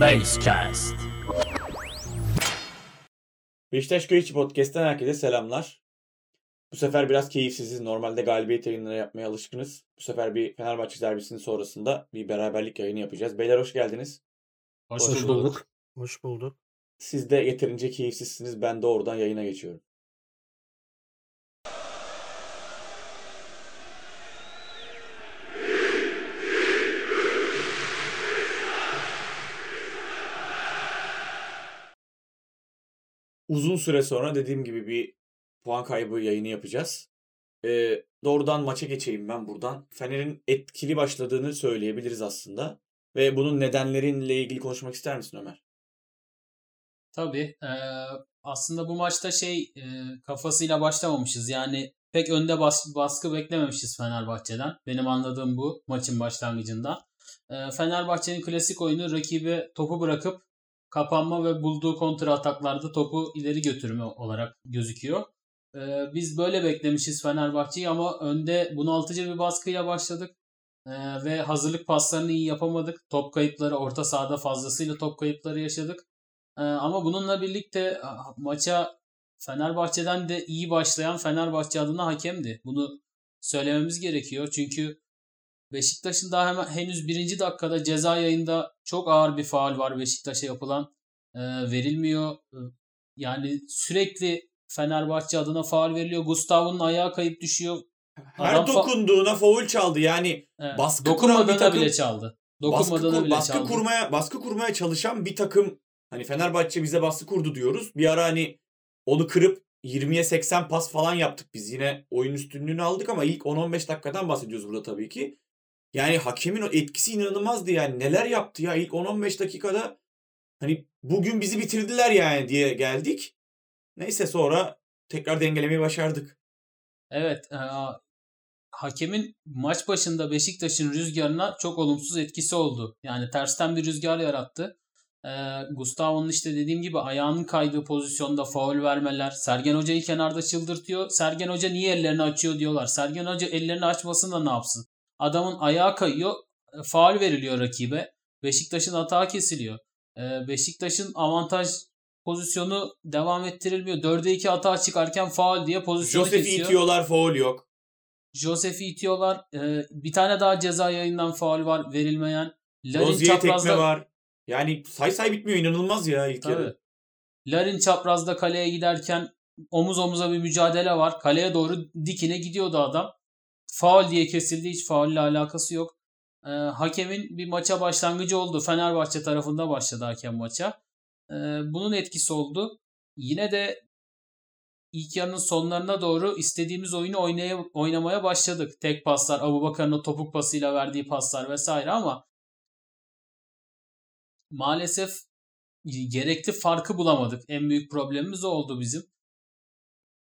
Basecast. Beşiktaş Göğüçü Podcast'ten herkese selamlar. Bu sefer biraz keyifsiziz. Normalde galibiyet yayınları yapmaya alışkınız. Bu sefer bir Fenerbahçe derbisinin sonrasında bir beraberlik yayını yapacağız. Beyler hoş geldiniz. Hoş, Hoş bulduk. Hoş bulduk. Siz de yeterince keyifsizsiniz. Ben de oradan yayına geçiyorum. Uzun süre sonra dediğim gibi bir puan kaybı yayını yapacağız. Ee, doğrudan maça geçeyim ben buradan. Fener'in etkili başladığını söyleyebiliriz aslında. Ve bunun nedenleriyle ilgili konuşmak ister misin Ömer? Tabii. eee, aslında bu maçta şey eee, kafasıyla başlamamışız. Yani pek önde bas- baskı beklememişiz Fenerbahçe'den. Benim anladığım bu maçın başlangıcında. Eee, Fenerbahçe'nin klasik oyunu rakibe topu bırakıp kapanma ve bulduğu kontra ataklarda topu ileri götürme olarak gözüküyor. Eee, biz böyle beklemişiz Fenerbahçe'yi ama önde bunaltıcı bir baskıyla başladık. Eee, ve hazırlık paslarını iyi yapamadık. Top kayıpları orta sahada fazlasıyla top kayıpları yaşadık. Ee, ama bununla birlikte maça Fenerbahçe'den de iyi başlayan Fenerbahçe adına hakemdi. Bunu söylememiz gerekiyor. Çünkü Beşiktaş'ın daha hemen henüz birinci dakikada ceza yayında çok ağır bir faul var Beşiktaş'a yapılan. Ee, verilmiyor. Ee, Yani sürekli Fenerbahçe adına faul veriliyor. Gustavo'nun ayağı kayıp düşüyor. Her Adam dokunduğuna faul çaldı. Yani Evet. Baskı kuran bir Dokunmadığına takım- bile çaldı. baskı, Dokunmadığına kur- bile baskı çaldı. kurmaya baskı kurmaya çalışan bir takım hani Fenerbahçe bize baskı kurdu diyoruz. Bir ara hani onu kırıp 20'ye 80 pas falan yaptık biz. Yine oyun üstünlüğünü aldık ama ilk 10-15 dakikadan bahsediyoruz burada tabii ki. Yani hakemin o etkisi inanılmazdı yani. Neler yaptı ya ilk 10-15 dakikada hani bugün bizi bitirdiler yani diye geldik. Neyse sonra tekrar dengelemeyi başardık. Evet, e, hakemin maç başında Beşiktaş'ın rüzgarına çok olumsuz etkisi oldu. Yani tersten bir rüzgar yarattı. E, Gustavo'nun işte dediğim gibi ayağının kaydığı pozisyonda faul vermeler. Sergen Hoca'yı kenarda çıldırtıyor. Sergen Hoca niye ellerini açıyor diyorlar. Sergen Hoca ellerini açmasın da ne yapsın? Adamın ayağı kayıyor. e, Faul veriliyor rakibe. Beşiktaş'ın hata kesiliyor. E, Beşiktaş'ın avantaj pozisyonu devam ettirilmiyor. 4'e 2 hata çıkarken faul diye pozisyonu Josef'i kesiyor. itiyorlar faul yok. Josef'i itiyorlar. Ee, bir tane daha ceza yayından faul var verilmeyen. Larin Rozier'e tekme çaprazda var. Yani say say bitmiyor inanılmaz ya ilk Tabii. yarı. Larin çaprazda kaleye giderken omuz omuza bir mücadele var. Kaleye doğru dikine gidiyordu adam. Faul diye kesildi. Hiç faulle alakası yok. Ee, hakemin bir maça başlangıcı oldu. Fenerbahçe tarafında başladı hakem maça. Ee, bunun etkisi oldu. Yine de ilk yarının sonlarına doğru istediğimiz oyunu oynaya, oynamaya başladık. Tek paslar, Abubakar'ın o topuk pasıyla verdiği paslar vesaire ama maalesef gerekli farkı bulamadık. En büyük problemimiz o oldu bizim.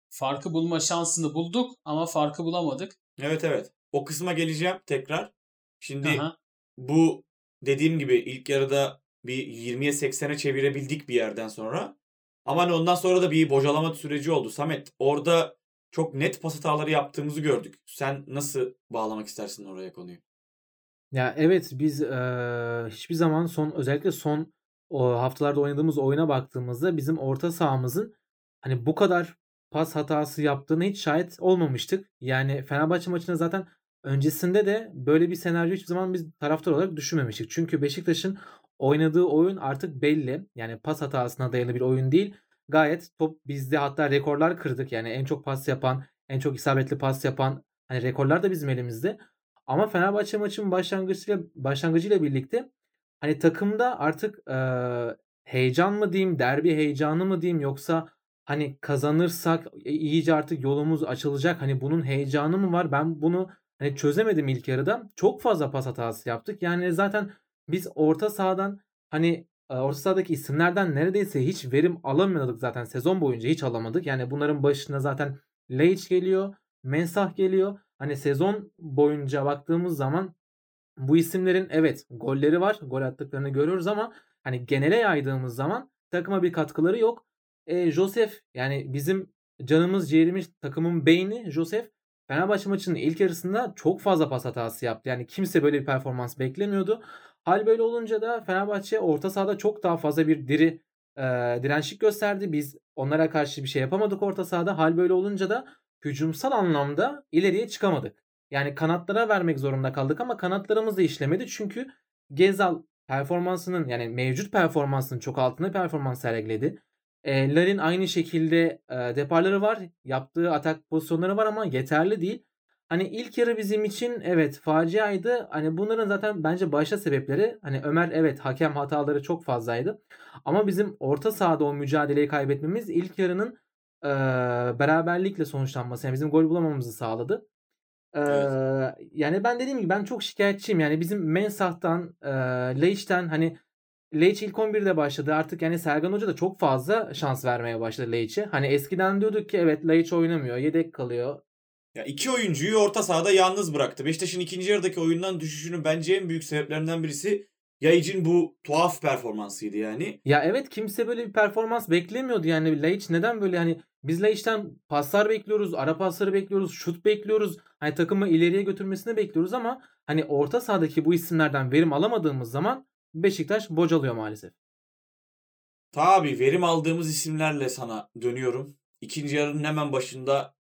Farkı bulma şansını bulduk ama farkı bulamadık. Evet evet. O kısma geleceğim tekrar. Şimdi Aha. bu dediğim gibi ilk yarıda bir 20'ye 80'e çevirebildik bir yerden sonra. Ama hani ondan sonra da bir bocalama süreci oldu. Samet orada çok net pas hataları yaptığımızı gördük. Sen nasıl bağlamak istersin oraya konuyu? Ya evet biz eee, hiçbir zaman son özellikle son o haftalarda oynadığımız oyuna baktığımızda bizim orta sahamızın hani bu kadar pas hatası yaptığını hiç şahit olmamıştık. Yani Fenerbahçe maçında zaten öncesinde de böyle bir senaryo hiçbir zaman biz taraftar olarak düşünmemiştik. Çünkü Beşiktaş'ın oynadığı oyun artık belli. Yani pas hatasına dayalı bir oyun değil. Gayet top bizde hatta rekorlar kırdık. Yani en çok pas yapan, en çok isabetli pas yapan hani rekorlar da bizim elimizde. Ama Fenerbahçe maçının başlangıcıyla başlangıcıyla birlikte hani takımda artık eee, heyecan mı diyeyim, derbi heyecanı mı diyeyim yoksa hani kazanırsak i- iyice artık yolumuz açılacak. Hani bunun heyecanı mı var? Ben bunu hani çözemedim ilk yarıda. Çok fazla pas hatası yaptık. Yani zaten biz orta sahadan hani e, orta sahadaki isimlerden neredeyse hiç verim alamıyorduk zaten sezon boyunca hiç alamadık. Yani bunların başına zaten Leic geliyor, Mensah geliyor. Hani sezon boyunca baktığımız zaman bu isimlerin evet golleri var. Gol attıklarını görüyoruz ama hani genele yaydığımız zaman takıma bir katkıları yok. E, Josef yani bizim canımız ciğerimiz takımın beyni Josef Fenerbahçe maçının ilk yarısında çok fazla pas hatası yaptı. Yani kimse böyle bir performans beklemiyordu. Hal böyle olunca da Fenerbahçe orta sahada çok daha fazla bir diri e, dirençlik gösterdi. Biz onlara karşı bir şey yapamadık orta sahada. Hal böyle olunca da hücumsal anlamda ileriye çıkamadık. Yani kanatlara vermek zorunda kaldık ama kanatlarımız da işlemedi. Çünkü Gezal performansının yani mevcut performansının çok altında performans sergiledi. E, Larin aynı şekilde e, deparları var. Yaptığı atak pozisyonları var ama yeterli değil. Hani ilk yarı bizim için evet faciaydı. Hani bunların zaten bence başta sebepleri hani Ömer evet hakem hataları çok fazlaydı. Ama bizim orta sahada o mücadeleyi kaybetmemiz ilk yarının e, beraberlikle sonuçlanması. Yani bizim gol bulamamızı sağladı. E, Evet. yani ben dediğim gibi ben çok şikayetçiyim. Yani bizim Mensah'tan, e, Leiç'ten hani Leic ilk 11'de başladı. Artık yani Sergen Hoca da çok fazla şans vermeye başladı Leiç'e. Hani eskiden diyorduk ki evet Leic oynamıyor, yedek kalıyor. Ya iki oyuncuyu orta sahada yalnız bıraktı. Beşiktaş'ın ikinci yarıdaki oyundan düşüşünün bence en büyük sebeplerinden birisi Yayıcı'nın bu tuhaf performansıydı yani. Ya evet kimse böyle bir performans beklemiyordu yani Laiç neden böyle hani biz Laiç'ten paslar bekliyoruz, ara pasları bekliyoruz, şut bekliyoruz. Hani takımı ileriye götürmesini bekliyoruz ama hani orta sahadaki bu isimlerden verim alamadığımız zaman Beşiktaş bocalıyor maalesef. Tabii verim aldığımız isimlerle sana dönüyorum. İkinci yarının hemen başında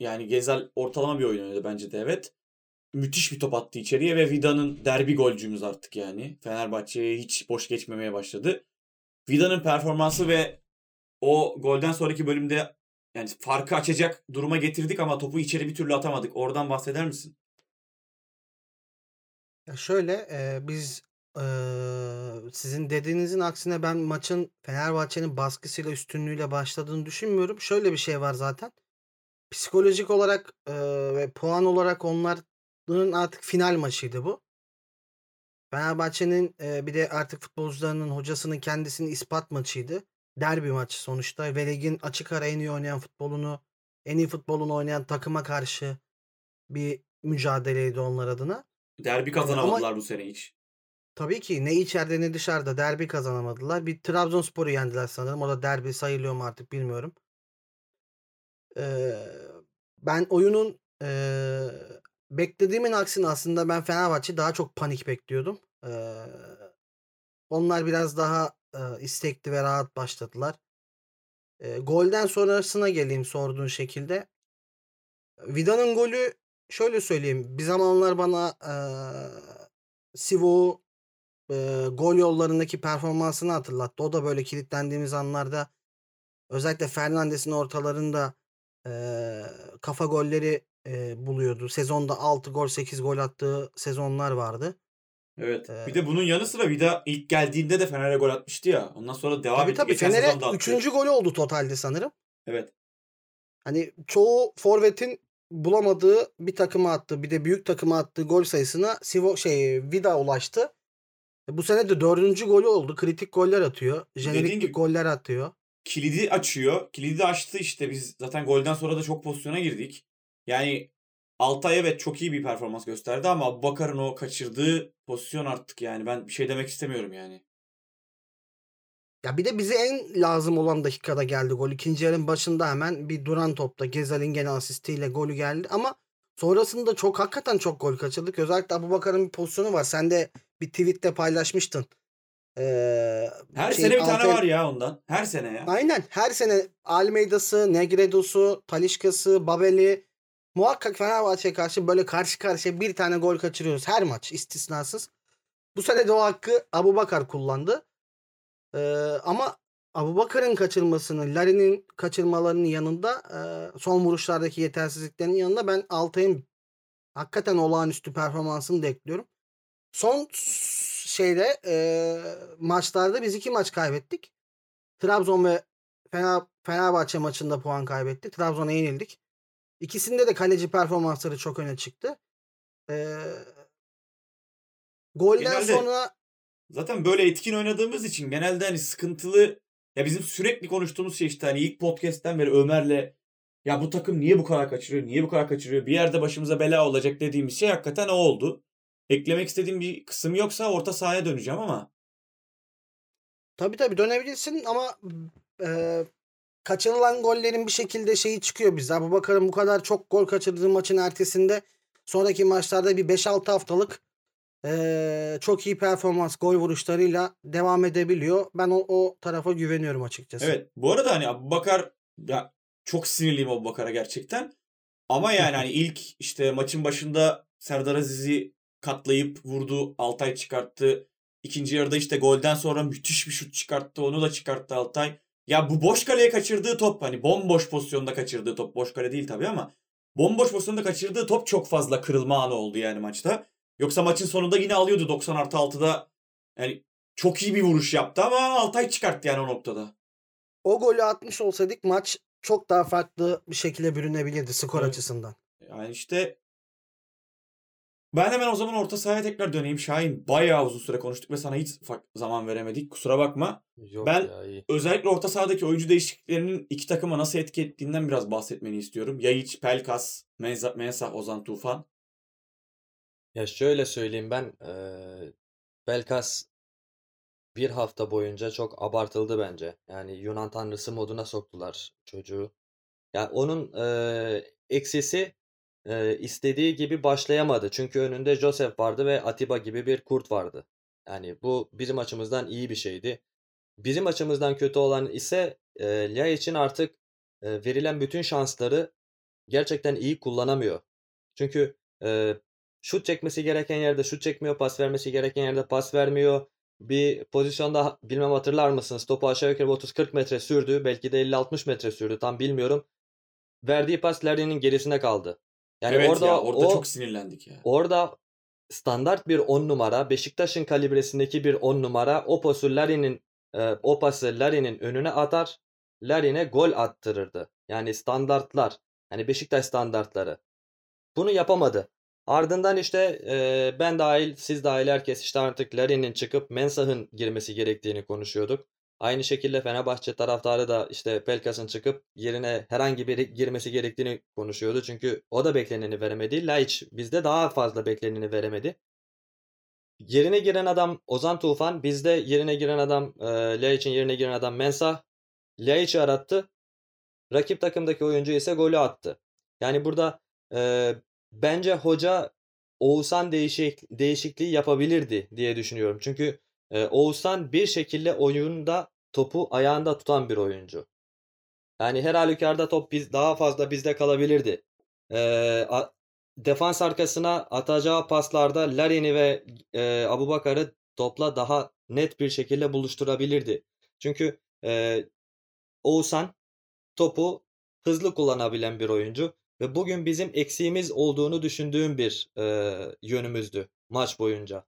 yani Gezel ortalama bir oyun oynadı bence de evet. Müthiş bir top attı içeriye ve Vida'nın derbi golcümüz artık yani. Fenerbahçe'ye hiç boş geçmemeye başladı. Vida'nın performansı ve o golden sonraki bölümde yani farkı açacak duruma getirdik ama topu içeri bir türlü atamadık. Oradan bahseder misin? Ya şöyle e, biz e, sizin dediğinizin aksine ben maçın Fenerbahçe'nin baskısıyla üstünlüğüyle başladığını düşünmüyorum. Şöyle bir şey var zaten. Psikolojik olarak e, ve puan olarak onların artık final maçıydı bu. Fenerbahçe'nin e, bir de artık futbolcularının hocasının kendisinin ispat maçıydı. Derbi maçı sonuçta. Ve ligin açık ara en iyi oynayan futbolunu, en iyi futbolunu oynayan takıma karşı bir mücadeleydi onlar adına. Derbi kazanamadılar ama bu sene hiç. Tabii ki ne içeride ne dışarıda derbi kazanamadılar. Bir Trabzonspor'u yendiler sanırım. O da derbi sayılıyor mu artık bilmiyorum. Ee, ben oyunun ee, beklediğimin aksine aslında ben Fenerbahçe daha çok panik bekliyordum. Ee, onlar biraz daha ee, istekli ve rahat başladılar. Ee, golden sonrasına geleyim sorduğun şekilde. Vida'nın golü şöyle söyleyeyim. Bir zamanlar bana ee, Sivo ee, gol yollarındaki performansını hatırlattı. O da böyle kilitlendiğimiz anlarda özellikle Fernandes'in ortalarında ee, kafa golleri ee, buluyordu. Sezonda 6 gol 8 gol attığı sezonlar vardı. Evet. Ee, Bir de bunun yanı sıra Vida ilk geldiğinde de Fener'e gol atmıştı ya. Ondan sonra devam tabii etti. tabii Fener'e sezon da attı. 3. golü oldu totalde sanırım. Evet. Hani çoğu forvetin bulamadığı bir takıma attı. Bir de büyük takıma attığı gol sayısına Sivo şey Vida ulaştı. E, Bu sene de dördüncü golü oldu. Kritik goller atıyor. Jeneriklik gibi goller atıyor. kilidi açıyor. Kilidi açtı işte. Biz zaten golden sonra da çok pozisyona girdik. Yani Altay evet çok iyi bir performans gösterdi ama Abubakar'ın o kaçırdığı pozisyon artık yani. Ben bir şey demek istemiyorum yani. Ya bir de bize en lazım olan dakikada geldi gol. İkinci yarının başında hemen bir duran topta Gezal'in gene asistiyle golü geldi. Ama sonrasında çok hakikaten çok gol kaçırdık. Özellikle Abubakar'ın bir pozisyonu var. Sen de bir tweette paylaşmıştın. Ee, Her şeyin sene bir tane Altay- var ya ondan. Her sene ya. Aynen her sene Almeida'sı, Negredo'su, Talişka'sı, Babel'i muhakkak Fenerbahçe'ye karşı böyle karşı karşıya bir tane gol kaçırıyoruz. Her maç istisnasız. Bu sene de o hakkı Abubakar kullandı. Ee, ama Abubakar'ın kaçırmasını, Larin'in kaçırmalarının yanında e, son vuruşlardaki yetersizliklerin yanında ben Altay'ın hakikaten olağanüstü performansını da ekliyorum. Son şeyde e, maçlarda biz iki maç kaybettik. Trabzon ve Fener, Fenerbahçe maçında puan kaybettik. Trabzon'a yenildik. İkisinde de kaleci performansları çok öne çıktı. Ee, golden Genelde- sonra Zaten böyle etkin oynadığımız için genelde hani sıkıntılı ya bizim sürekli konuştuğumuz şey işte hani ilk podcast'ten beri Ömer'le ya bu takım niye bu kadar kaçırıyor? Niye bu kadar kaçırıyor? Bir yerde başımıza bela olacak dediğimiz şey hakikaten o oldu. Eklemek istediğim bir kısım yoksa orta sahaya döneceğim ama tabii tabii dönebilirsin ama e, kaçırılan gollerin bir şekilde şeyi çıkıyor bizde. Abubakar'ın bu kadar çok gol kaçırdığı maçın ertesinde sonraki maçlarda bir 5-6 haftalık çok iyi performans, gol vuruşlarıyla devam edebiliyor. Ben o, o tarafa güveniyorum açıkçası. Evet. Bu arada hani Abubakar ya çok sinirliyim Abubakar'a gerçekten. Ama yani hani ilk işte maçın başında Serdar Aziz'i katlayıp vurdu. Altay çıkarttı. İkinci yarıda işte golden sonra müthiş bir şut çıkarttı. Onu da çıkarttı Altay. Ya bu boş kaleye kaçırdığı top hani bomboş pozisyonda kaçırdığı top. Boş kale değil tabii ama bomboş pozisyonda kaçırdığı top çok fazla kırılma anı oldu yani maçta. Yoksa maçın sonunda yine alıyordu 90 artı 6'da. Yani çok iyi bir vuruş yaptı ama Altay çıkarttı yani o noktada. O golü atmış olsaydık maç çok daha farklı bir şekilde bürünebilirdi skor Evet. açısından. Yani işte ben hemen o zaman orta sahaya tekrar döneyim. Şahin bayağı uzun süre konuştuk ve sana hiç zaman veremedik. Kusura bakma. Yok Ben- ya. Özellikle orta sahadaki oyuncu değişikliklerinin iki takıma nasıl etki ettiğinden biraz bahsetmeni istiyorum. Yayiç, Pelkas, Menza- Mensah, Ozan Tufan. Ya şöyle söyleyeyim ben eee Belkas bir hafta boyunca çok abartıldı bence. Yani Yunan tanrısı moduna soktular çocuğu. Ya onun eee eksisi eee, istediği gibi başlayamadı. Çünkü önünde Joseph vardı ve Atiba gibi bir kurt vardı. Yani bu bizim açımızdan iyi bir şeydi. Bizim açımızdan kötü olan ise eee Lia için artık eee, verilen bütün şansları gerçekten iyi kullanamıyor. Çünkü eee şut çekmesi gereken yerde şut çekmiyor, pas vermesi gereken yerde pas vermiyor. Bir pozisyonda bilmem hatırlar mısınız? Topu aşağı yukarı 30-40 metre sürdü. Belki de 50-60 metre sürdü. Tam bilmiyorum. Verdiği pas Larry'nin gerisine kaldı. Yani evet orada ya orada o çok sinirlendik ya. orada standart bir 10 numara, Beşiktaş'ın kalibresindeki bir 10 numara o pası Larry'nin e, o pası Larry'nin önüne atar. Larry'ne gol attırırdı. Yani standartlar. Hani Beşiktaş standartları. Bunu yapamadı. Ardından işte e, ben dahil, siz dahil herkes işte artık Larin'in çıkıp Mensah'ın girmesi gerektiğini konuşuyorduk. Aynı şekilde Fenerbahçe taraftarı da işte Pelkas'ın çıkıp yerine herhangi biri girmesi gerektiğini konuşuyordu. Çünkü o da bekleneni veremedi. Laiç bizde daha fazla bekleneni veremedi. Yerine giren adam Ozan Tufan, bizde yerine giren adam e, Laiç'in yerine giren adam Mensah. Laiç'i arattı. Rakip takımdaki oyuncu ise golü attı. Yani burada e, bence hoca Oğuzhan değişik, değişikliği yapabilirdi diye düşünüyorum. Çünkü e, Oğuzhan bir şekilde oyunda topu ayağında tutan bir oyuncu. Yani her halükarda top biz daha fazla bizde kalabilirdi. E, a- defans arkasına atacağı paslarda Larin'i ve e, Abubakar'ı topla daha net bir şekilde buluşturabilirdi. Çünkü e, Oğuzhan topu hızlı kullanabilen bir oyuncu ve bugün bizim eksiğimiz olduğunu düşündüğüm bir e, yönümüzdü maç boyunca.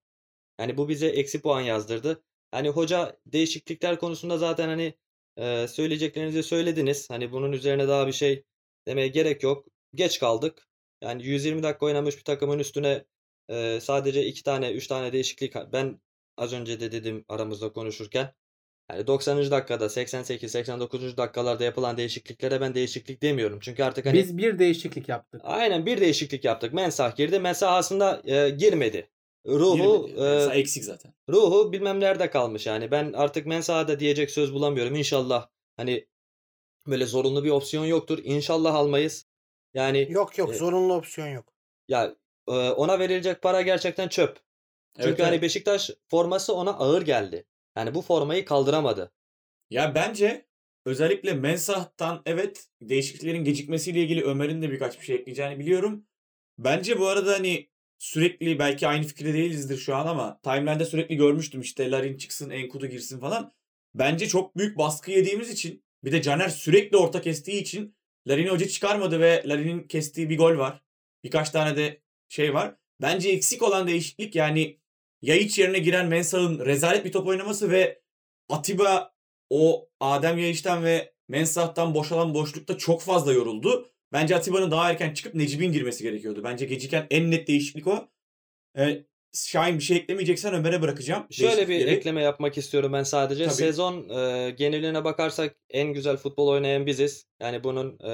Yani bu bize eksi puan yazdırdı. Hani hoca değişiklikler konusunda zaten hani e, söyleyeceklerinizi söylediniz. Hani bunun üzerine daha bir şey demeye gerek yok. Geç kaldık. Yani 120 dakika oynamış bir takımın üstüne e, sadece 2 tane 3 tane değişiklik ben az önce de dedim aramızda konuşurken. Yani 90. dakikada 88-89. dakikalarda yapılan değişikliklere ben değişiklik demiyorum. Çünkü artık hani Biz bir değişiklik yaptık. aynen bir değişiklik yaptık. Mensah girdi. Mensah aslında e, girmedi. Ruhu Girmedi. e, eksik zaten. ruhu bilmem nerede kalmış yani. Ben artık Mensah'a da diyecek söz bulamıyorum. İnşallah hani böyle zorunlu bir opsiyon yoktur. İnşallah almayız. Yani Yok yok E, zorunlu opsiyon yok. ya e, ona verilecek para gerçekten çöp. Çünkü Evet, hani evet. Beşiktaş forması ona ağır geldi. Yani bu formayı kaldıramadı. Ya bence özellikle Mensah'tan evet değişikliklerin gecikmesiyle ilgili Ömer'in de birkaç bir şey ekleyeceğini biliyorum. Bence bu arada hani sürekli belki aynı fikirde değilizdir şu an ama timeline'de sürekli görmüştüm işte Larin çıksın Enkudu girsin falan. Bence çok büyük baskı yediğimiz için bir de Caner sürekli orta kestiği için Larin'i hoca çıkarmadı ve Larin'in kestiği bir gol var. Birkaç tane de şey var. Bence eksik olan değişiklik yani Yayiç yerine giren Mensah'ın rezalet bir top oynaması ve Atiba o Adem Yayiç'ten ve Mensah'tan boşalan boşlukta çok fazla yoruldu. Bence Atiba'nın daha erken çıkıp Necip'in girmesi gerekiyordu. Bence geciken en net değişiklik o. Ee, Şahin bir şey eklemeyeceksen Ömer'e bırakacağım. Şöyle bir ekleme yapmak istiyorum ben sadece. Tabii. Sezon e, geneline bakarsak en güzel futbol oynayan biziz. Yani bunun e,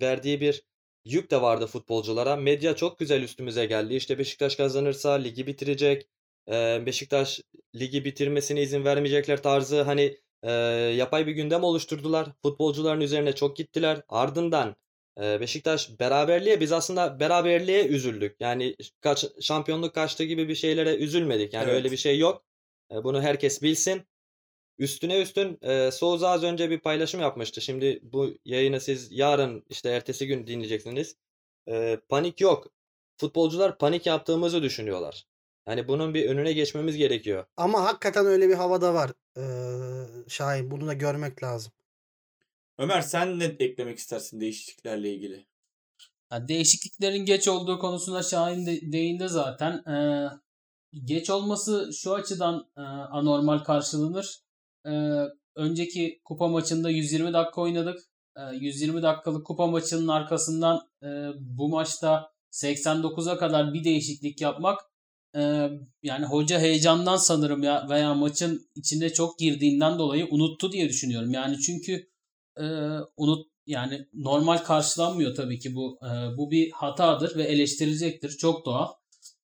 verdiği bir yük de vardı futbolculara. Medya çok güzel üstümüze geldi. İşte Beşiktaş kazanırsa ligi bitirecek. E, Beşiktaş ligi bitirmesine izin vermeyecekler tarzı hani e, yapay bir gündem oluşturdular. Futbolcuların üzerine çok gittiler. Ardından Beşiktaş beraberliğe biz aslında beraberliğe üzüldük. Yani kaç şampiyonluk kaçtı gibi bir şeylere üzülmedik. Yani öyle Evet. bir şey yok. Bunu herkes bilsin. Üstüne üstün eee Souza az önce bir paylaşım yapmıştı. Şimdi bu yayını siz yarın işte ertesi gün dinleyeceksiniz. Panik yok. Futbolcular panik yaptığımızı düşünüyorlar. Yani bunun bir önüne geçmemiz gerekiyor. Ama hakikaten öyle bir havada var. Eee Şahin. Bunu da görmek lazım. Ömer sen ne eklemek istersin değişikliklerle ilgili? Ya değişikliklerin geç olduğu konusuna Şahin de değindi zaten. Ee, geç olması şu açıdan e, anormal karşılanır. Ee, önceki kupa maçında 120 dakika oynadık. Ee, 120 dakikalık kupa maçının arkasından e, bu maçta 89'a kadar bir değişiklik yapmak yani hoca heyecandan sanırım ya veya maçın içine çok girdiğinden dolayı unuttu diye düşünüyorum. Yani çünkü e, unut yani normal karşılanmıyor tabii ki bu. E, bu bir hatadır ve eleştirilecektir. Çok doğal.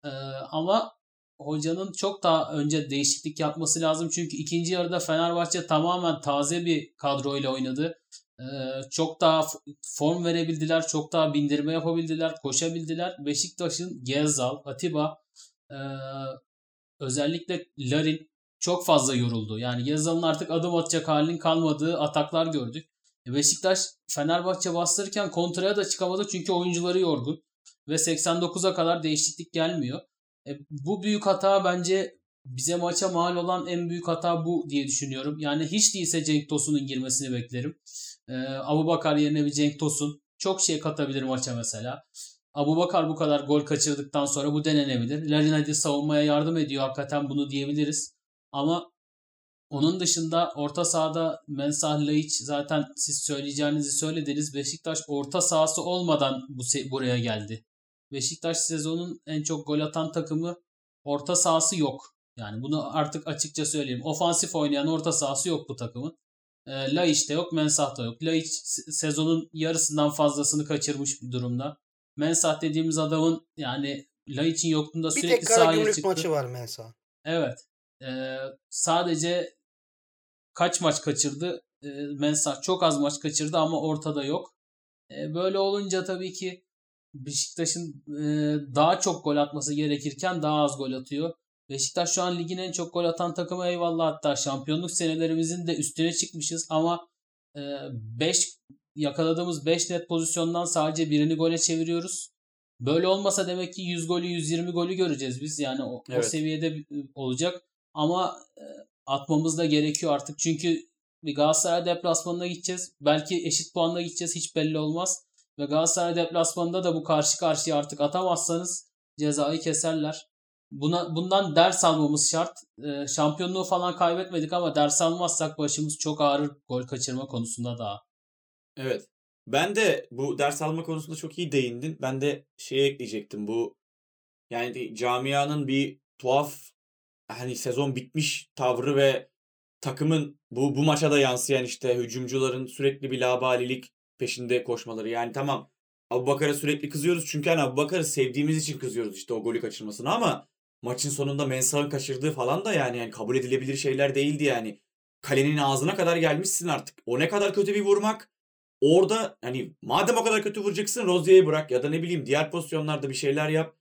E, ama hocanın çok daha önce değişiklik yapması lazım. Çünkü ikinci yarıda Fenerbahçe tamamen taze bir kadroyla oynadı. E, çok daha form verebildiler. Çok daha bindirme yapabildiler. Koşabildiler. Beşiktaş'ın Gezzal, Atiba e, özellikle Larin çok fazla yoruldu. Yani Gezzal'ın artık adım atacak halinin kalmadığı ataklar gördük. E, Beşiktaş Fenerbahçe bastırırken kontraya da çıkamadı çünkü oyuncuları yorgun ve 89'a kadar değişiklik gelmiyor. E, bu büyük hata bence bize maça mal olan en büyük hata bu diye düşünüyorum. Yani hiç değilse Cenk Tosun'un girmesini beklerim. E, Abu Bakar yerine bir Cenk Tosun çok şey katabilir maça mesela. Abu Bakar bu kadar gol kaçırdıktan sonra bu denenebilir. Larin hadi savunmaya yardım ediyor hakikaten bunu diyebiliriz. Ama onun dışında orta sahada Mensah Laiç zaten siz söyleyeceğinizi söylediniz. Beşiktaş orta sahası olmadan bu buraya geldi. Beşiktaş sezonun en çok gol atan takımı orta sahası yok. Yani bunu artık açıkça söyleyeyim. Ofansif oynayan orta sahası yok bu takımın. E, Laiç de yok, Mensah da yok. Laiç se- sezonun yarısından fazlasını kaçırmış bir durumda. Mensah dediğimiz adamın yani Laiç'in yokluğunda Bir sürekli tek sahaya Karagümrük çıktı. maçı var Mensa. Evet. Ee, sadece kaç maç kaçırdı? Ee, Mensah çok az maç kaçırdı ama ortada yok. Ee, böyle olunca tabii ki Beşiktaş'ın e, daha çok gol atması gerekirken daha az gol atıyor. Beşiktaş şu an ligin en çok gol atan takımı eyvallah hatta şampiyonluk senelerimizin de üstüne çıkmışız ama 5 yakaladığımız 5 net pozisyondan sadece birini gole çeviriyoruz. Böyle olmasa demek ki 100 golü 120 golü göreceğiz biz. Yani o, o Evet. seviyede e, olacak. Ama e, atmamız da gerekiyor artık. Çünkü Galatasaray deplasmanına gideceğiz. Belki eşit puanla gideceğiz. Hiç belli olmaz. Ve Galatasaray deplasmanında da bu karşı karşıya artık atamazsanız cezayı keserler. Buna bundan ders almamız şart. E, şampiyonluğu falan kaybetmedik ama ders almazsak başımız çok ağrır gol kaçırma konusunda daha. Evet. Ben de bu ders alma konusunda çok iyi değindin. Ben de şeye ekleyecektim. Bu yani camianın bir tuhaf hani sezon bitmiş tavrı ve takımın bu bu maça da yansıyan işte hücumcuların sürekli bir labalilik peşinde koşmaları. Yani tamam Abubakar'a sürekli kızıyoruz çünkü hani Abubakar'ı sevdiğimiz için kızıyoruz işte o golü kaçırmasına ama maçın sonunda Mensah'ın kaçırdığı falan da yani, yani kabul edilebilir şeyler değildi yani. Kalenin ağzına kadar gelmişsin artık. O ne kadar kötü bir vurmak. Orada hani madem o kadar kötü vuracaksın Rozier'i bırak ya da ne bileyim diğer pozisyonlarda bir şeyler yap.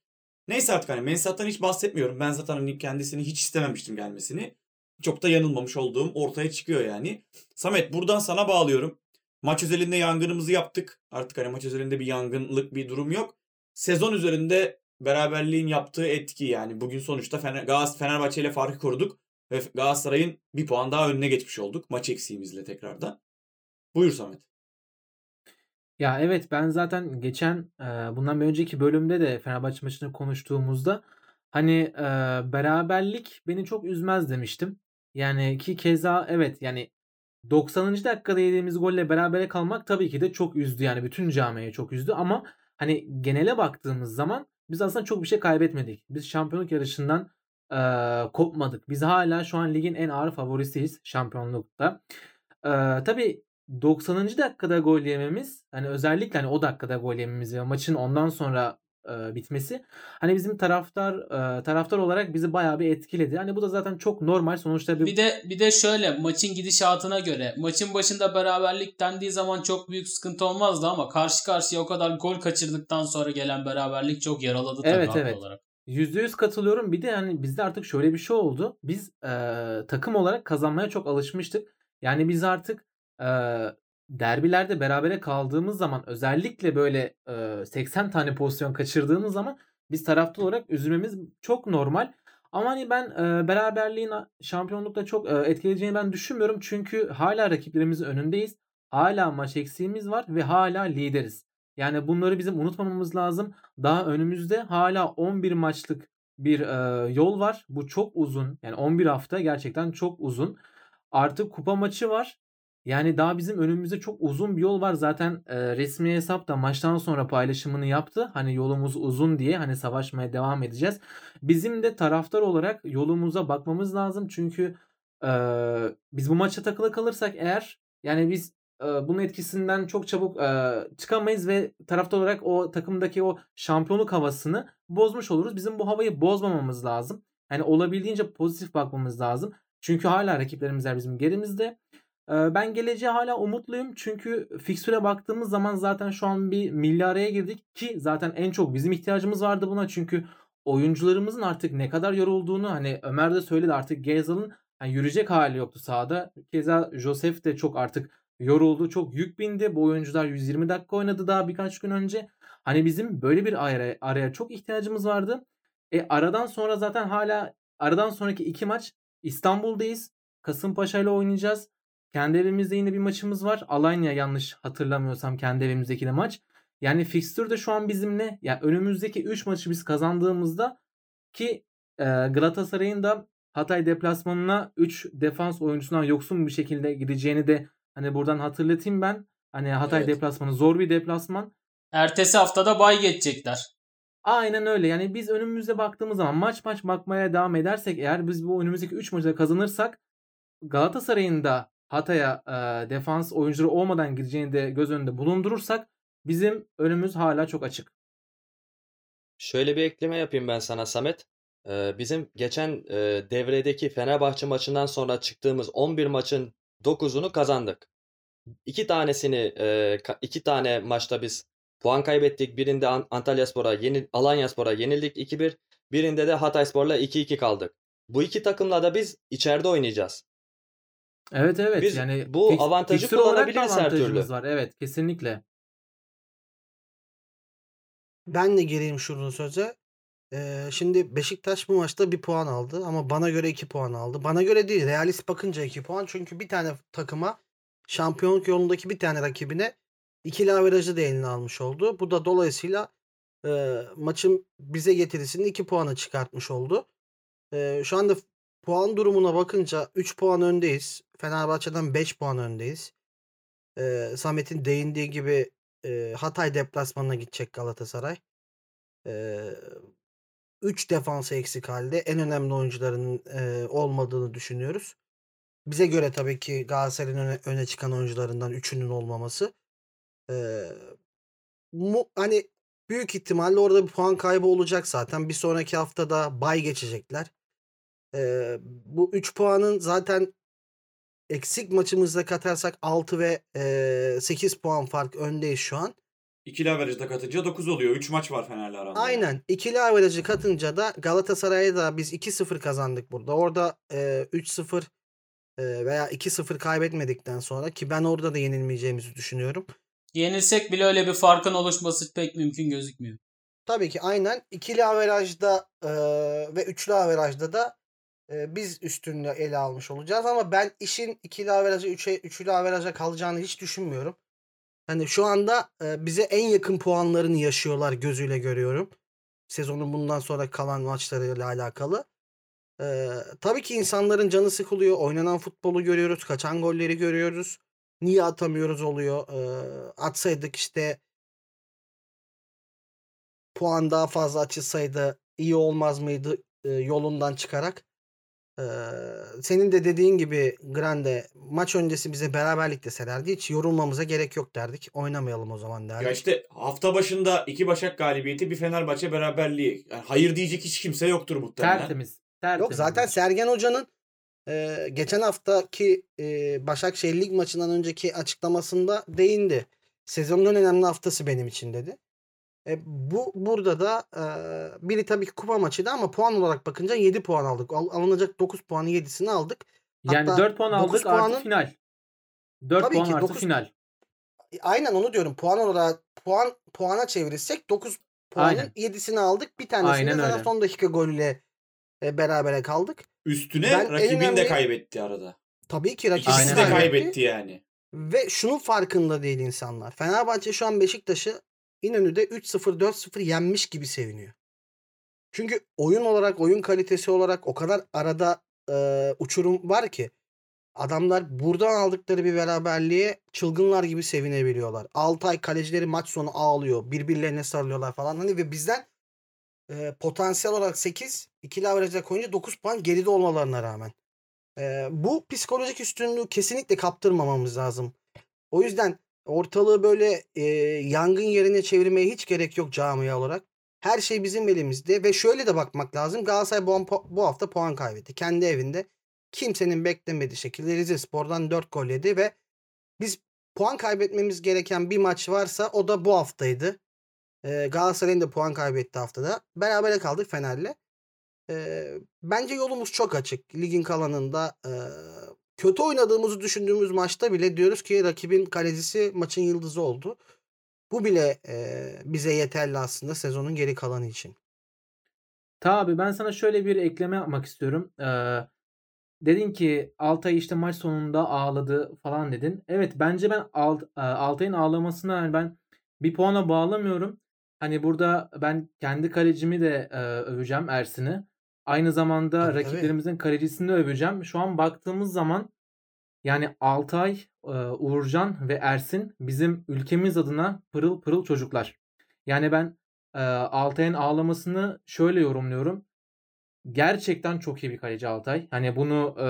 Neyse artık hani Mensah'tan hiç bahsetmiyorum. Ben zaten hani kendisini hiç istememiştim gelmesini. Çok da yanılmamış olduğum ortaya çıkıyor yani. Samet buradan sana bağlıyorum. Maç özelinde yangınımızı yaptık. Artık hani maç özelinde bir yangınlık bir durum yok. Sezon üzerinde beraberliğin yaptığı etki yani. Bugün sonuçta Galatasaray Fenerbahçe ile farkı koruduk. Ve Galatasaray'ın bir puan daha önüne geçmiş olduk. Maç eksiğimizle tekrardan. Buyur Samet. Ya evet ben zaten geçen e, bundan bir önceki bölümde de Fenerbahçe maçını konuştuğumuzda hani e, beraberlik beni çok üzmez demiştim. Yani ki keza evet yani 90. dakikada yediğimiz golle berabere kalmak tabii ki de çok üzdü yani bütün camiayı çok üzdü ama hani genele baktığımız zaman biz aslında çok bir şey kaybetmedik. Biz şampiyonluk yarışından e, kopmadık. Biz hala şu an ligin en ağır favorisiyiz şampiyonlukta. E, tabii 90. dakikada gol yememiz hani özellikle hani o dakikada gol yememiz ve maçın ondan sonra eee, bitmesi hani bizim taraftar eee, taraftar olarak bizi bayağı bir etkiledi. Hani bu da zaten çok normal. Sonuçta bir Bir de bir de şöyle maçın gidişatına göre maçın başında beraberlik dendiği zaman çok büyük sıkıntı olmazdı ama karşı karşıya o kadar gol kaçırdıktan sonra gelen beraberlik çok yaraladı tabii Evet, evet. olarak. %100 katılıyorum. Bir de yani bizde artık şöyle bir şey oldu. Biz eee, takım olarak kazanmaya çok alışmıştık. Yani biz artık eee, derbilerde berabere kaldığımız zaman özellikle böyle eee, 80 tane pozisyon kaçırdığımız zaman biz taraftar olarak üzülmemiz çok normal. Ama hani ben eee, beraberliğin şampiyonlukta çok eee, etkileyeceğini ben düşünmüyorum. Çünkü hala rakiplerimizin önündeyiz. Hala maç eksiğimiz var ve hala lideriz. Yani bunları bizim unutmamamız lazım. Daha önümüzde hala 11 maçlık bir eee, yol var. Bu çok uzun. Yani 11 hafta gerçekten çok uzun. Artık kupa maçı var. Yani daha bizim önümüzde çok uzun bir yol var. Zaten eee, resmi hesap da maçtan sonra paylaşımını yaptı. Hani yolumuz uzun diye hani savaşmaya devam edeceğiz. Bizim de taraftar olarak yolumuza bakmamız lazım. Çünkü eee, biz bu maça takılı kalırsak eğer yani biz eee, bunun etkisinden çok çabuk eee, çıkamayız ve taraftar olarak o takımdaki o şampiyonluk havasını bozmuş oluruz. Bizim bu havayı bozmamamız lazım. Yani olabildiğince pozitif bakmamız lazım. Çünkü hala rakiplerimizler bizim gerimizde. Ben geleceğe hala umutluyum. Çünkü fikstüre baktığımız zaman zaten şu an bir milli araya girdik ki zaten en çok bizim ihtiyacımız vardı buna. Çünkü oyuncularımızın artık ne kadar yorulduğunu hani Ömer de söyledi artık Gezal'ın hani yürüyecek hali yoktu sahada. Keza Josef de çok artık yoruldu. Çok yük bindi. Bu oyuncular 120 dakika oynadı daha birkaç gün önce. Hani bizim böyle bir araya, araya çok ihtiyacımız vardı. E aradan sonra zaten hala aradan sonraki iki maç İstanbul'dayız. Kasımpaşa ile oynayacağız. Kendi evimizde yine bir maçımız var. Alanya yanlış hatırlamıyorsam kendi evimizdeki de maç. Yani fikstür de şu an bizimle. Yani önümüzdeki 3 maçı biz kazandığımızda ki e, Galatasaray'ın da Hatay deplasmanına 3 defans oyuncusundan yoksun bir şekilde gideceğini de hani buradan hatırlatayım ben. Hani Hatay Evet. deplasmanı zor bir deplasman. Ertesi haftada bay geçecekler. Aynen öyle. Yani biz önümüze baktığımız zaman maç maç bakmaya devam edersek eğer biz bu önümüzdeki 3 maçı kazanırsak Galatasaray'ın da Hatay'a e, defans oyuncuları olmadan gideceğini de göz önünde bulundurursak bizim önümüz hala çok açık. Şöyle bir ekleme yapayım ben sana Samet. Ee, bizim geçen e, devredeki Fenerbahçe maçından sonra çıktığımız 11 maçın 9'unu kazandık. İki tanesini e, iki tane maçta biz puan kaybettik. Birinde An- Antalyaspor'a, yeni Alanyaspor'a yenildik 2-1. Birinde de Hatayspor'la 2-2 kaldık. Bu iki takımla da biz içeride oynayacağız. Evet evet Biz yani bu fix- avantajı kullanabiliriz her türlü. avantajımız var. Evet kesinlikle. Ben de gireyim şurada söze. Ee, şimdi Beşiktaş bu maçta bir puan aldı ama bana göre iki puan aldı. Bana göre değil. Realist bakınca iki puan. Çünkü bir tane takıma şampiyonluk yolundaki bir tane rakibine ikili averajı da eline almış oldu. Bu da dolayısıyla e, maçın bize getirisini iki puana çıkartmış oldu. E, şu anda puan durumuna bakınca 3 puan öndeyiz. Fenerbahçe'den 5 puan öndeyiz. E, Samet'in değindiği gibi e, Hatay deplasmanına gidecek Galatasaray. 3 defansı eksik halde en önemli oyuncuların e, olmadığını düşünüyoruz. Bize göre tabii ki Galatasaray'ın öne, öne çıkan oyuncularından üçünün olmaması. E, mu, hani büyük ihtimalle orada bir puan kaybı olacak zaten. Bir sonraki haftada bay geçecekler. E, bu 3 puanın zaten eksik maçımızda katarsak 6 ve e, 8 puan fark öndeyiz şu an. İkili averajda katınca 9 oluyor. 3 maç var Fener'le aranda. yani. Aynen. İkili averajı katınca da Galatasaray'a da biz 2-0 kazandık burada. Orada e, 3-0 e, veya 2-0 kaybetmedikten sonra ki ben orada da yenilmeyeceğimizi düşünüyorum. Yenilsek bile öyle bir farkın oluşması pek mümkün gözükmüyor. Tabii ki aynen ikili averajda e, ve üçlü averajda da biz üstünlüğü ele almış olacağız ama ben işin ikili averaja, üçe, üçlü averaja kalacağını hiç düşünmüyorum. Hani şu anda bize en yakın puanlarını yaşıyorlar gözüyle görüyorum. Sezonun bundan sonra kalan maçlarıyla alakalı. E, tabii ki insanların canı sıkılıyor. Oynanan futbolu görüyoruz. Kaçan golleri görüyoruz. Niye atamıyoruz oluyor. E, atsaydık işte puan daha fazla açılsaydı iyi olmaz mıydı e, yolundan çıkarak. Senin de dediğin gibi Grande maç öncesi bize beraberlik deselerdi hiç yorulmamıza gerek yok derdik. Oynamayalım o zaman derdik. Ya işte hafta başında iki Başak galibiyeti bir Fenerbahçe beraberliği. Yani hayır diyecek hiç kimse yoktur muhtemelen. Tertemiz. tertemiz. Yok zaten Sergen Hoca'nın e, geçen haftaki e, Başakşehir Lig maçından önceki açıklamasında değindi. Sezonun en önemli haftası benim için dedi. E, bu burada da e, biri tabii ki kupa maçıydı ama puan olarak bakınca 7 puan aldık. Al- alınacak 9 puanı 7'sini aldık. Yani Hatta 4 puan aldık artı puanın- final. 4 Tabii puan ki artı dokuz- final. E, Aynen onu diyorum. Puan olarak puan puana çevirirsek 9 puanın Aynen. 7'sini aldık. Bir tanesini Aynen zaten öyle. son dakika golüyle e, berabere kaldık. Üstüne Ben en rakibin de önemli- kaybetti arada. Tabii ki rakip İkisi Aynen de kaybetti yani. Ve şunun farkında değil insanlar. Fenerbahçe şu an Beşiktaş'ı İnönü'de 3-0 4-0 yenmiş gibi seviniyor. Çünkü oyun olarak, oyun kalitesi olarak o kadar arada e, uçurum var ki adamlar buradan aldıkları bir beraberliğe çılgınlar gibi sevinebiliyorlar. Altay kalecileri maç sonu ağlıyor. Birbirlerine sarılıyorlar falan. Hani ve bizden e, potansiyel olarak 8, ikili averajla koyunca 9 puan geride olmalarına rağmen. E, bu psikolojik üstünlüğü kesinlikle kaptırmamamız lazım. O yüzden ortalığı böyle e, yangın yerine çevirmeye hiç gerek yok camia olarak. Her şey bizim elimizde ve şöyle de bakmak lazım. Galatasaray bu, bu hafta puan kaybetti. Kendi evinde kimsenin beklemediği şekilde Rizespor'dan 4 gol yedi ve biz puan kaybetmemiz gereken bir maç varsa o da bu haftaydı. E, Galatasaray'ın da puan kaybetti haftada. Berabere kaldık Fener'le. E, bence yolumuz çok açık. Ligin kalanında e, kötü oynadığımızı düşündüğümüz maçta bile diyoruz ki rakibin kalecisi maçın yıldızı oldu. Bu bile e, bize yeterli aslında sezonun geri kalanı için. Tabii ben sana şöyle bir ekleme yapmak istiyorum. Ee, dedin ki Altay işte maç sonunda ağladı falan dedin. Evet bence ben Alt, Altay'ın ağlamasına yani ben bir puana bağlamıyorum. Hani burada ben kendi kalecimi de e, öveceğim Ersin'i. Aynı zamanda Tabii, tabii. rakiplerimizin kalecisini de öveceğim. Şu an baktığımız zaman yani Altay, e, Uğurcan ve Ersin bizim ülkemiz adına pırıl pırıl çocuklar. Yani ben e, Altay'ın ağlamasını şöyle yorumluyorum. Gerçekten çok iyi bir kaleci Altay. Hani bunu e,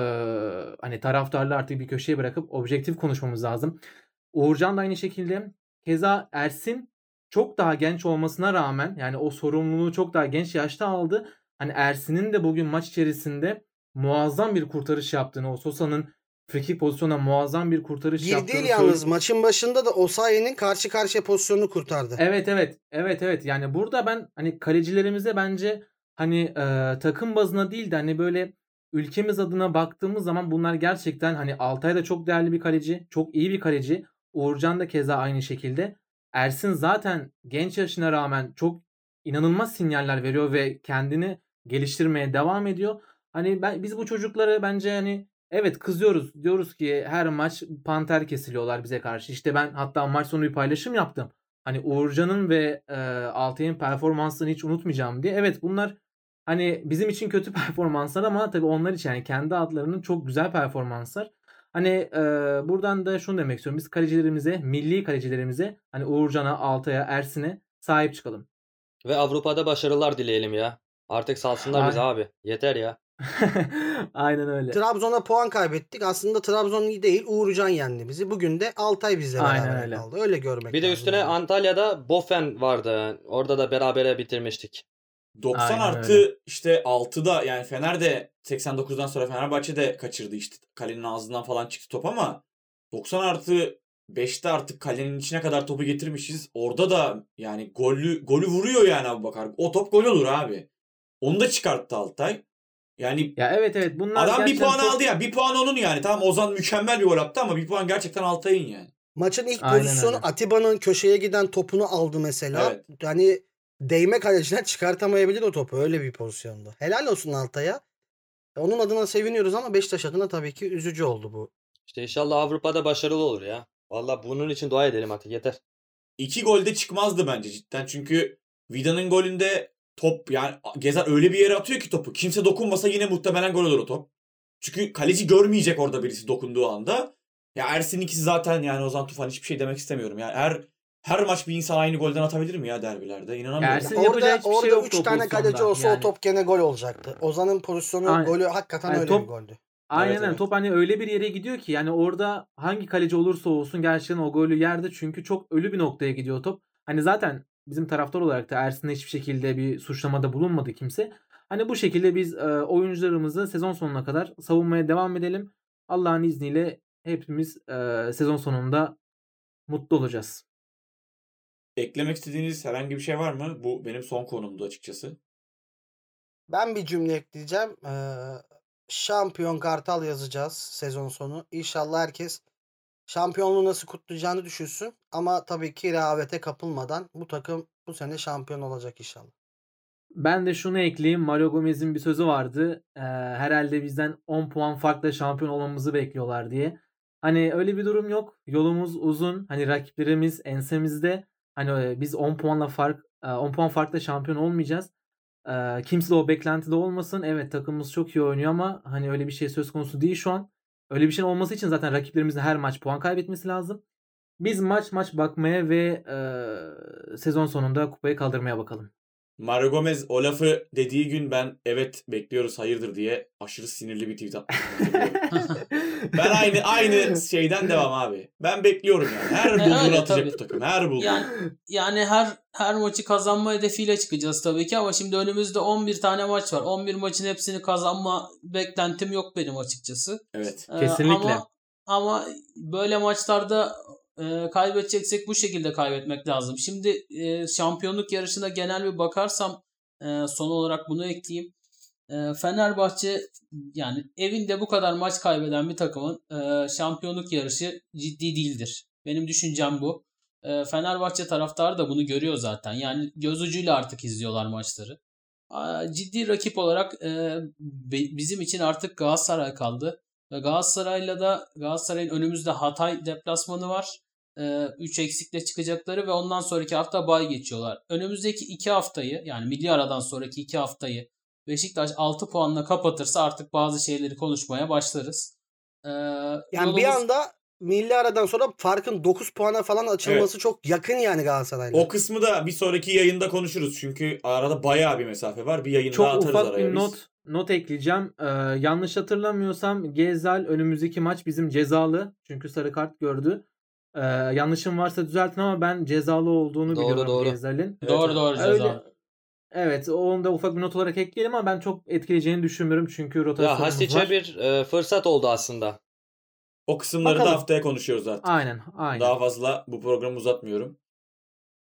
hani taraftarlı artık bir köşeye bırakıp objektif konuşmamız lazım. Uğurcan da aynı şekilde. Keza Ersin çok daha genç olmasına rağmen yani o sorumluluğu çok daha genç yaşta aldı. Hani Ersin'in de bugün maç içerisinde muazzam bir kurtarış yaptığını, o Sosa'nın frikik pozisyonuna muazzam bir kurtarış Bir yaptığını değil yalnız maçın başında da Osayi'nin karşı karşıya pozisyonunu kurtardı. Evet evet. Evet evet. Yani burada ben hani kalecilerimize bence hani e, takım bazına değil de hani böyle ülkemiz adına baktığımız zaman bunlar gerçekten hani Altay da çok değerli bir kaleci. Çok iyi bir kaleci. Uğurcan da keza aynı şekilde. Ersin zaten genç yaşına rağmen çok inanılmaz sinyaller veriyor ve kendini geliştirmeye devam ediyor. Hani ben biz bu çocuklara bence hani evet kızıyoruz. Diyoruz ki her maç panter kesiliyorlar bize karşı. İşte ben hatta maç sonu bir paylaşım yaptım. Hani Uğurcan'ın ve e, Altay'ın performansını hiç unutmayacağım diye. Evet bunlar hani bizim için kötü performanslar ama tabii onlar için yani kendi adlarının çok güzel performanslar. Hani e, buradan da şunu demek istiyorum. Biz kalecilerimize, milli kalecilerimize hani Uğurcan'a, Altay'a, Ersin'e sahip çıkalım. Ve Avrupa'da başarılar dileyelim ya. Artık salsınlar bizi abi. Yeter ya. Aynen öyle. Trabzon'a puan kaybettik. Aslında Trabzon iyi değil. Uğurcan yendi bizi. Bugün de Altay bizle Aynen beraber öyle. kaldı. Öyle görmek Bir de lazım üstüne yani. Antalya'da Bofen vardı. Orada da berabere bitirmiştik. 90 Aynen artı öyle. işte 6'da yani Fener de 89'dan sonra Fenerbahçe de kaçırdı işte. Kalenin ağzından falan çıktı top ama 90 artı 5'te artık kalenin içine kadar topu getirmişiz. Orada da yani golü golü vuruyor yani Abu Bakar. O top gol olur abi. Onu da çıkarttı Altay. Yani Ya evet evet bunlar adam bir puan çok- aldı ya. Bir puan onun yani. Tamam Ozan mükemmel bir gol attı ama bir puan gerçekten Altay'ın yani. Maçın ilk Aynen pozisyonu öyle. Atiba'nın köşeye giden topunu aldı mesela. Evet. Yani değme kaleciler çıkartamayabilir o topu. Öyle bir pozisyonda. Helal olsun Altay'a. Onun adına seviniyoruz ama Beşiktaş adına tabii ki üzücü oldu bu. İşte inşallah Avrupa'da başarılı olur ya. Valla bunun için dua edelim artık yeter. İki golde çıkmazdı bence cidden. Çünkü Vida'nın golünde top yani Gezer öyle bir yere atıyor ki topu. Kimse dokunmasa yine muhtemelen gol olur o top. Çünkü kaleci görmeyecek orada birisi dokunduğu anda. Ya Ersin ikisi zaten yani Ozan Tufan hiçbir şey demek istemiyorum. Yani her her maç bir insan aynı golden atabilir mi ya derbilerde? İnanamıyorum. Ersin- orada hiçbir şey orada yoktu 3 o tane kaleci olsa yani. o top gene gol olacaktı. Ozan'ın pozisyonu Aynen. golü hakikaten Yani öyle top- bir goldü. Aynen Evet, öyle. evet. Top hani öyle bir yere gidiyor ki yani orada hangi kaleci olursa olsun gerçekten o golü yerde çünkü çok ölü bir noktaya gidiyor top. Hani zaten bizim taraftar olarak da Ersin'e hiçbir şekilde bir suçlamada bulunmadı kimse. Hani bu şekilde biz e, oyuncularımızı sezon sonuna kadar savunmaya devam edelim. Allah'ın izniyle hepimiz e, sezon sonunda mutlu olacağız. Eklemek istediğiniz herhangi bir şey var mı? Bu benim son konumdu açıkçası. Ben bir cümle ekleyeceğim. Ee, şampiyon Kartal yazacağız sezon sonu. İnşallah herkes şampiyonluğu nasıl kutlayacağını düşünsün. Ama tabii ki rehavete kapılmadan bu takım bu sene şampiyon olacak inşallah. Ben de şunu ekleyeyim. Mario Gomez'in bir sözü vardı. Ee, herhalde bizden 10 puan farkla şampiyon olmamızı bekliyorlar diye. Hani öyle bir durum yok. Yolumuz uzun. Hani rakiplerimiz ensemizde. Hani e, biz 10 puanla fark e, 10 puan farkla şampiyon olmayacağız. Ee, kimse de o beklentide olmasın. Evet takımımız çok iyi oynuyor ama hani öyle bir şey söz konusu değil şu an. Öyle bir şey olması için zaten rakiplerimizin her maç puan kaybetmesi lazım. Biz maç maç bakmaya ve e, sezon sonunda kupayı kaldırmaya bakalım. Mario Gomez o lafı dediği gün ben evet bekliyoruz hayırdır diye aşırı sinirli bir tweet atmıştım. hatırlıyorum. ben aynı aynı şeyden devam abi. Ben bekliyorum yani. Her bulduğunu öyle atacak tabii. bu takım. Her bulduğunu. Yani yani her her maçı kazanma hedefiyle çıkacağız tabii ki ama şimdi önümüzde 11 tane maç var. 11 maçın hepsini kazanma beklentim yok benim açıkçası. Evet. Ee, Kesinlikle. Ama, ama böyle maçlarda e, kaybedeceksek bu şekilde kaybetmek lazım. Şimdi e, şampiyonluk yarışına genel bir bakarsam e, son olarak bunu ekleyeyim. E, Fenerbahçe yani evinde bu kadar maç kaybeden bir takımın e, şampiyonluk yarışı ciddi değildir. Benim düşüncem bu. E, Fenerbahçe taraftarı da bunu görüyor zaten. Yani göz ucuyla artık izliyorlar maçları. Ciddi rakip olarak e, bizim için artık Galatasaray kaldı. Ve Galatasaray'la da Galatasaray'ın önümüzde Hatay deplasmanı var. 3 eksikle çıkacakları ve ondan sonraki hafta bay geçiyorlar. Önümüzdeki 2 haftayı yani milli aradan sonraki 2 haftayı Beşiktaş 6 puanla kapatırsa artık bazı şeyleri konuşmaya başlarız. Ee, Yani bir yolumuz- anda milli aradan sonra farkın 9 puana falan açılması çok yakın yani Galatasaray'la. O kısmı da bir sonraki yayında konuşuruz. Çünkü arada bayağı bir mesafe var. Bir yayın daha Çok atarız ufak araya bir biz. not not ekleyeceğim. Ee, yanlış hatırlamıyorsam Gezal önümüzdeki maç bizim cezalı. Çünkü sarı kart gördü. Ee, yanlışım varsa düzeltin ama ben cezalı olduğunu Doğru, biliyorum doğru. Gezal'in. Evet, doğru doğru Öyle. ceza. Evet, onu da ufak bir not olarak ekleyelim ama ben çok etkileyeceğini düşünmüyorum çünkü Ya rotasyonumuz Hasic'e var. bir e, fırsat oldu aslında. O kısımları da Bakalım. haftaya konuşuyoruz artık. Aynen, aynen. Daha fazla bu programı uzatmıyorum.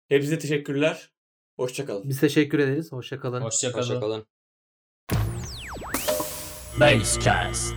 Hepinize teşekkürler. Hoşçakalın. Biz teşekkür ederiz. Hoşça kalın. Hoşçakalın. Hoşçakalın. Basecast.